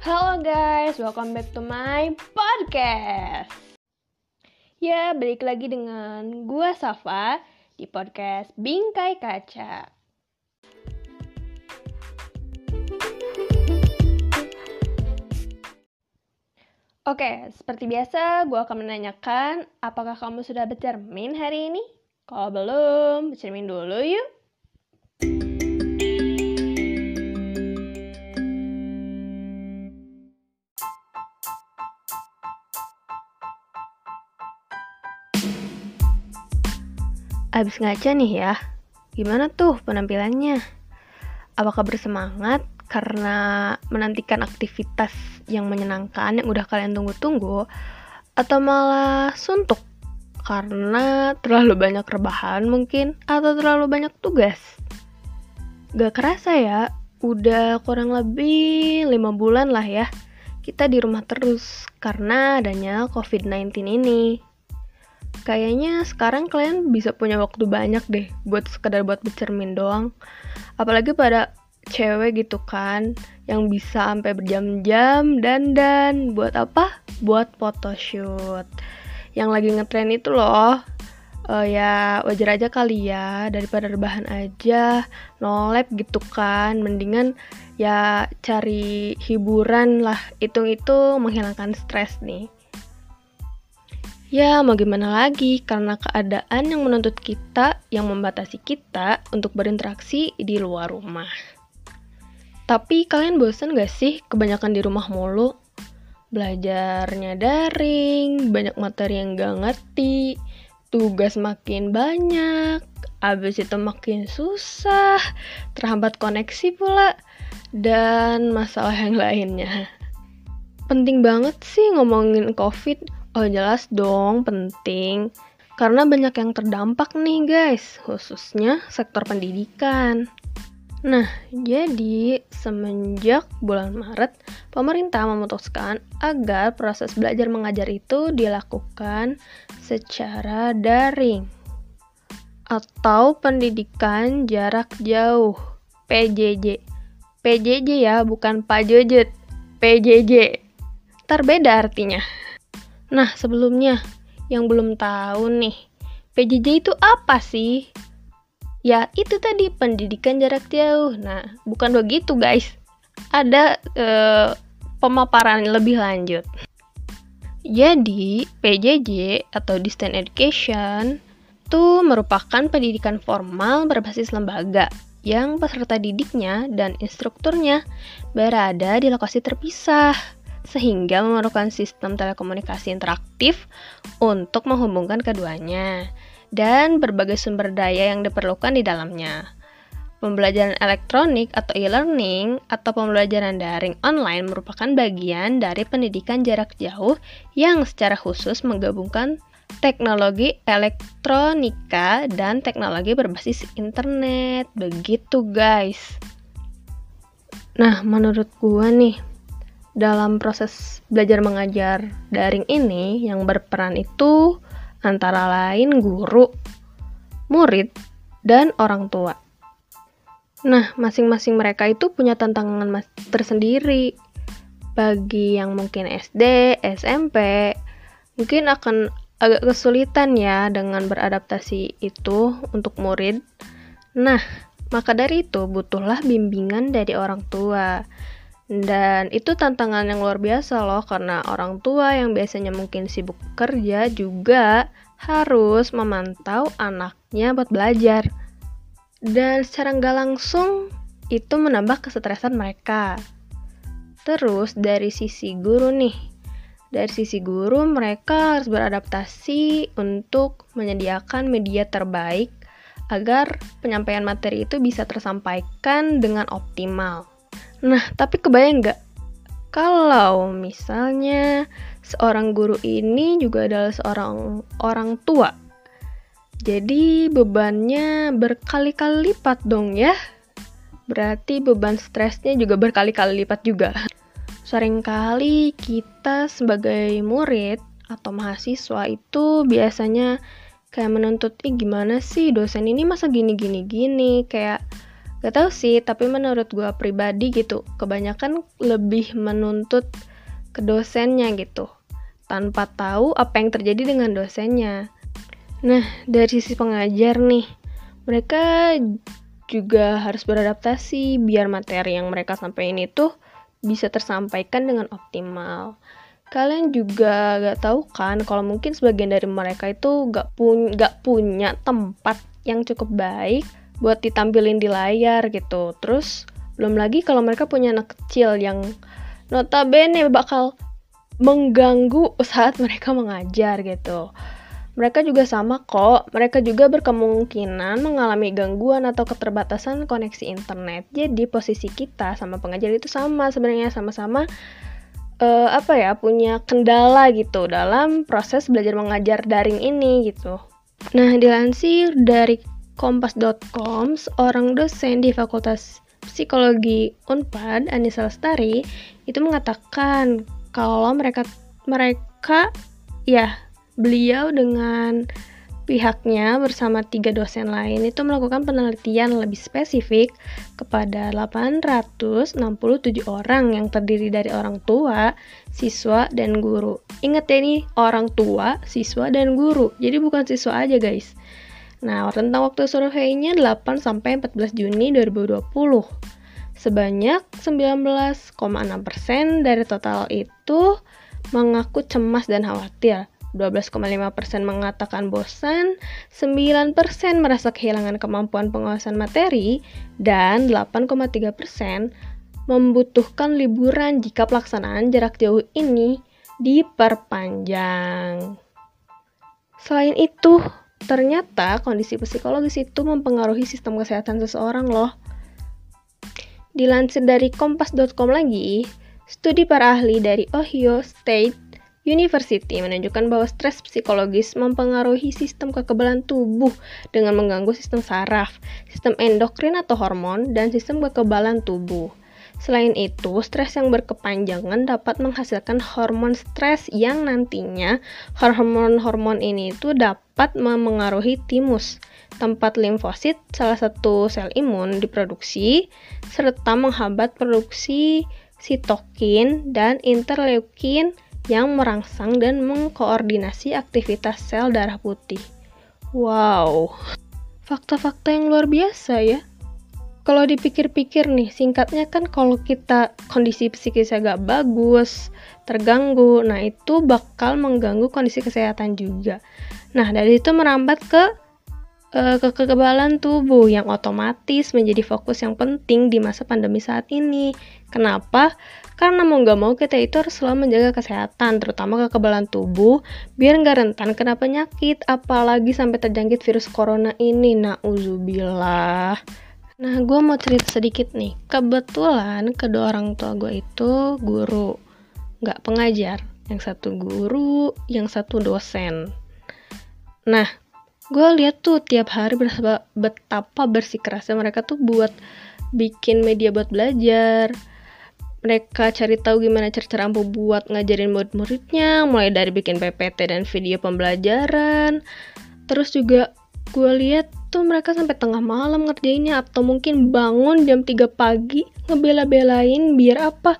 Halo guys, welcome back to my podcast. Ya, balik lagi dengan gua Safa di podcast Bingkai Kaca. Oke, seperti biasa, gue akan menanyakan apakah kamu sudah bercermin hari ini? Kalau belum, bercermin dulu yuk. Abis ngaca nih ya, gimana tuh penampilannya? Apakah bersemangat karena menantikan aktivitas yang menyenangkan yang udah kalian tunggu-tunggu? Atau malah suntuk karena terlalu banyak rebahan mungkin? Atau terlalu banyak tugas? Gak kerasa ya, udah kurang lebih 5 bulan lah ya kita di rumah terus karena adanya COVID-19 ini kayaknya sekarang kalian bisa punya waktu banyak deh buat sekedar buat bercermin doang. Apalagi pada cewek gitu kan yang bisa sampai berjam-jam dan dan buat apa? Buat photoshoot. Yang lagi ngetren itu loh uh, ya wajar aja kali ya daripada rebahan aja nolep gitu kan. Mendingan ya cari hiburan lah. Hitung itu menghilangkan stres nih Ya, mau gimana lagi, karena keadaan yang menuntut kita, yang membatasi kita untuk berinteraksi di luar rumah. Tapi kalian bosan gak sih kebanyakan di rumah mulu? Belajarnya daring, banyak materi yang gak ngerti, tugas makin banyak, abis itu makin susah, terhambat koneksi pula, dan masalah yang lainnya. Penting banget sih ngomongin COVID, Oh jelas dong, penting. Karena banyak yang terdampak nih guys, khususnya sektor pendidikan. Nah, jadi semenjak bulan Maret, pemerintah memutuskan agar proses belajar mengajar itu dilakukan secara daring atau pendidikan jarak jauh PJJ. PJJ ya, bukan Pajojet. PJJ. Terbeda artinya. Nah, sebelumnya yang belum tahu nih, PJJ itu apa sih? Ya, itu tadi pendidikan jarak jauh. Nah, bukan begitu, guys. Ada eh, pemaparan lebih lanjut. Jadi, PJJ atau Distance Education itu merupakan pendidikan formal berbasis lembaga yang peserta didiknya dan instrukturnya berada di lokasi terpisah sehingga memerlukan sistem telekomunikasi interaktif untuk menghubungkan keduanya dan berbagai sumber daya yang diperlukan di dalamnya. Pembelajaran elektronik atau e-learning atau pembelajaran daring online merupakan bagian dari pendidikan jarak jauh yang secara khusus menggabungkan teknologi elektronika dan teknologi berbasis internet. Begitu, guys. Nah, menurut gua nih, dalam proses belajar mengajar daring ini yang berperan itu antara lain guru, murid, dan orang tua. Nah, masing-masing mereka itu punya tantangan tersendiri. Bagi yang mungkin SD, SMP, mungkin akan agak kesulitan ya dengan beradaptasi itu untuk murid. Nah, maka dari itu butuhlah bimbingan dari orang tua dan itu tantangan yang luar biasa loh karena orang tua yang biasanya mungkin sibuk kerja juga harus memantau anaknya buat belajar. Dan secara nggak langsung itu menambah kesetresan mereka. Terus dari sisi guru nih, dari sisi guru mereka harus beradaptasi untuk menyediakan media terbaik agar penyampaian materi itu bisa tersampaikan dengan optimal. Nah, tapi kebayang nggak kalau misalnya seorang guru ini juga adalah seorang orang tua. Jadi bebannya berkali-kali lipat dong ya. Berarti beban stresnya juga berkali-kali lipat juga. Seringkali kita sebagai murid atau mahasiswa itu biasanya kayak menuntut, ih gimana sih dosen ini masa gini gini gini kayak Gak tau sih, tapi menurut gue pribadi gitu, kebanyakan lebih menuntut ke dosennya gitu, tanpa tahu apa yang terjadi dengan dosennya. Nah, dari sisi pengajar nih, mereka juga harus beradaptasi biar materi yang mereka sampaikan itu bisa tersampaikan dengan optimal. Kalian juga gak tahu kan kalau mungkin sebagian dari mereka itu gak, pun gak punya tempat yang cukup baik buat ditampilin di layar gitu. Terus belum lagi kalau mereka punya anak kecil yang notabene bakal mengganggu saat mereka mengajar gitu. Mereka juga sama kok, mereka juga berkemungkinan mengalami gangguan atau keterbatasan koneksi internet. Jadi posisi kita sama pengajar itu sama sebenarnya sama-sama uh, apa ya punya kendala gitu dalam proses belajar mengajar daring ini gitu. Nah, dilansir dari kompas.com, seorang dosen di Fakultas Psikologi Unpad, Anissa Lestari, itu mengatakan kalau mereka mereka ya beliau dengan pihaknya bersama tiga dosen lain itu melakukan penelitian lebih spesifik kepada 867 orang yang terdiri dari orang tua, siswa, dan guru. Ingat ya ini orang tua, siswa, dan guru. Jadi bukan siswa aja guys. Nah, tentang waktu surveinya 8 sampai 14 Juni 2020. Sebanyak 19,6% dari total itu mengaku cemas dan khawatir. 12,5% mengatakan bosan, 9% merasa kehilangan kemampuan pengawasan materi, dan 8,3% membutuhkan liburan jika pelaksanaan jarak jauh ini diperpanjang. Selain itu, Ternyata kondisi psikologis itu mempengaruhi sistem kesehatan seseorang loh. Dilansir dari kompas.com lagi, studi para ahli dari Ohio State University menunjukkan bahwa stres psikologis mempengaruhi sistem kekebalan tubuh dengan mengganggu sistem saraf, sistem endokrin atau hormon, dan sistem kekebalan tubuh. Selain itu, stres yang berkepanjangan dapat menghasilkan hormon stres yang nantinya hormon-hormon ini itu dapat memengaruhi timus, tempat limfosit, salah satu sel imun diproduksi, serta menghambat produksi sitokin dan interleukin yang merangsang dan mengkoordinasi aktivitas sel darah putih. Wow, fakta-fakta yang luar biasa ya kalau dipikir-pikir nih, singkatnya kan kalau kita kondisi psikisnya gak bagus, terganggu, nah itu bakal mengganggu kondisi kesehatan juga. Nah, dari itu merambat ke uh, kekebalan tubuh yang otomatis menjadi fokus yang penting di masa pandemi saat ini. Kenapa? Karena mau gak mau kita itu harus selalu menjaga kesehatan, terutama kekebalan tubuh, biar nggak rentan kena penyakit, apalagi sampai terjangkit virus corona ini. Nah, uzubillah. Nah, gue mau cerita sedikit nih. Kebetulan kedua orang tua gue itu guru, nggak pengajar. Yang satu guru, yang satu dosen. Nah, gue lihat tuh tiap hari betapa bersikerasnya mereka tuh buat bikin media buat belajar. Mereka cari tahu gimana cara-cara ampuh buat ngajarin murid-muridnya, mulai dari bikin PPT dan video pembelajaran. Terus juga gue lihat tuh mereka sampai tengah malam ngerjainnya atau mungkin bangun jam 3 pagi ngebela-belain biar apa?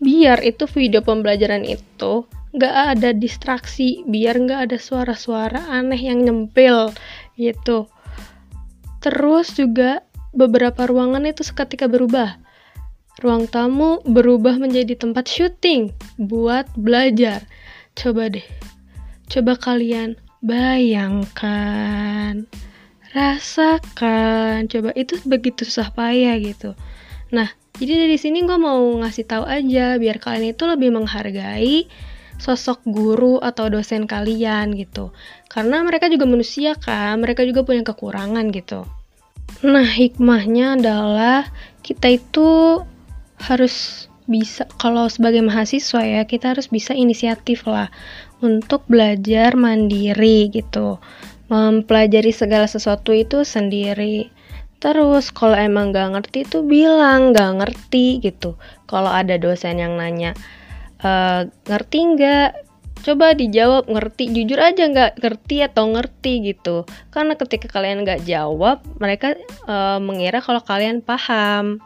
Biar itu video pembelajaran itu nggak ada distraksi biar nggak ada suara-suara aneh yang nyempil gitu. Terus juga beberapa ruangan itu seketika berubah. Ruang tamu berubah menjadi tempat syuting buat belajar. Coba deh coba kalian bayangkan rasakan. Coba itu begitu susah payah gitu. Nah jadi dari sini gue mau ngasih tahu aja biar kalian itu lebih menghargai sosok guru atau dosen kalian gitu. Karena mereka juga manusia kan mereka juga punya kekurangan gitu. Nah hikmahnya adalah kita itu harus bisa kalau sebagai mahasiswa ya kita harus bisa inisiatif lah untuk belajar mandiri gitu. Mempelajari segala sesuatu itu sendiri. Terus kalau emang gak ngerti tuh bilang gak ngerti gitu. Kalau ada dosen yang nanya e, ngerti nggak, coba dijawab ngerti jujur aja nggak ngerti atau ngerti gitu. Karena ketika kalian nggak jawab mereka e, mengira kalau kalian paham.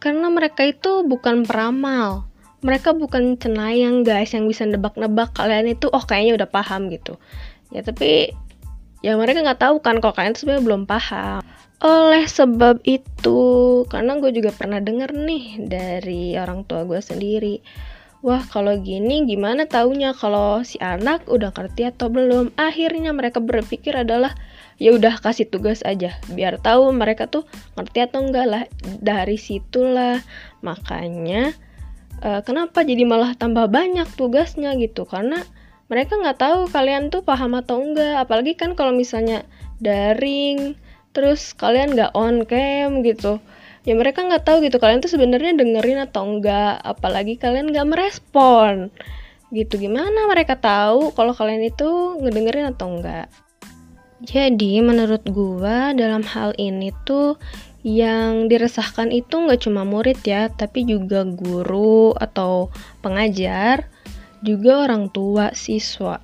Karena mereka itu bukan peramal mereka bukan cenayang guys yang bisa nebak-nebak. Kalian itu oh kayaknya udah paham gitu. Ya tapi ya mereka nggak tahu kan kalau kalian sebenarnya belum paham. Oleh sebab itu karena gue juga pernah denger nih dari orang tua gue sendiri Wah kalau gini gimana taunya kalau si anak udah ngerti atau belum? Akhirnya mereka berpikir adalah ya udah kasih tugas aja biar tahu mereka tuh ngerti atau enggak lah dari situlah. Makanya uh, kenapa jadi malah tambah banyak tugasnya gitu? Karena mereka nggak tahu kalian tuh paham atau enggak. Apalagi kan kalau misalnya daring terus kalian nggak on cam gitu. Ya mereka nggak tahu gitu kalian tuh sebenarnya dengerin atau enggak. Apalagi kalian nggak merespon. Gitu gimana mereka tahu kalau kalian itu ngedengerin atau enggak? Jadi menurut gua dalam hal ini tuh yang diresahkan itu nggak cuma murid ya tapi juga guru atau pengajar juga orang tua siswa.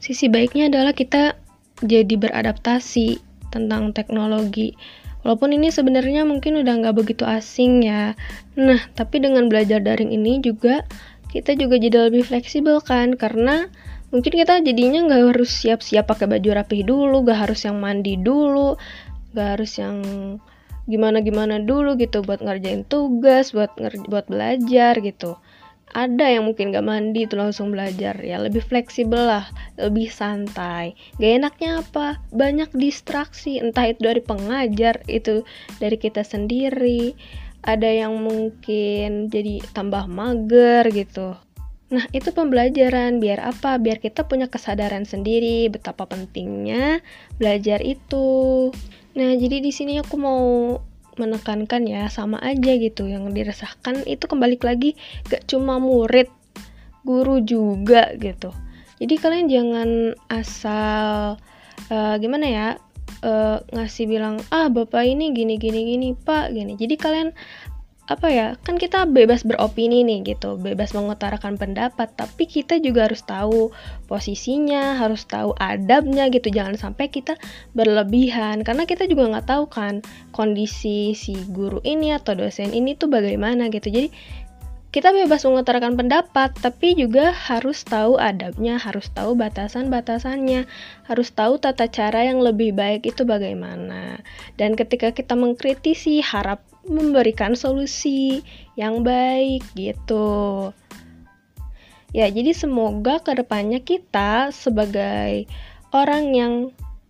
Sisi baiknya adalah kita jadi beradaptasi tentang teknologi. Walaupun ini sebenarnya mungkin udah nggak begitu asing ya. Nah, tapi dengan belajar daring ini juga kita juga jadi lebih fleksibel kan, karena mungkin kita jadinya nggak harus siap-siap pakai baju rapi dulu, nggak harus yang mandi dulu, nggak harus yang gimana-gimana dulu gitu buat ngerjain tugas, buat buat belajar gitu. Ada yang mungkin gak mandi itu langsung belajar ya lebih fleksibel lah lebih santai. Gak enaknya apa? Banyak distraksi entah itu dari pengajar itu dari kita sendiri. Ada yang mungkin jadi tambah mager gitu. Nah, itu pembelajaran. Biar apa? Biar kita punya kesadaran sendiri betapa pentingnya belajar itu. Nah, jadi di sini aku mau menekankan ya sama aja gitu. Yang diresahkan itu kembali lagi gak cuma murid guru juga gitu. Jadi kalian jangan asal uh, gimana ya uh, ngasih bilang ah bapak ini gini gini gini pak gini. Jadi kalian apa ya kan kita bebas beropini nih gitu bebas mengutarakan pendapat tapi kita juga harus tahu posisinya harus tahu adabnya gitu. Jangan sampai kita berlebihan karena kita juga nggak tahu kan kondisi si guru ini atau dosen ini tuh bagaimana gitu. Jadi kita bebas mengutarakan pendapat, tapi juga harus tahu adabnya, harus tahu batasan-batasannya, harus tahu tata cara yang lebih baik itu bagaimana. Dan ketika kita mengkritisi, harap memberikan solusi yang baik gitu. Ya, jadi semoga ke depannya kita sebagai orang yang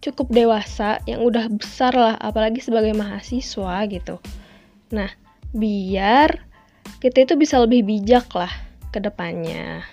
cukup dewasa, yang udah besar lah, apalagi sebagai mahasiswa gitu. Nah, biar kita itu bisa lebih bijak lah ke depannya.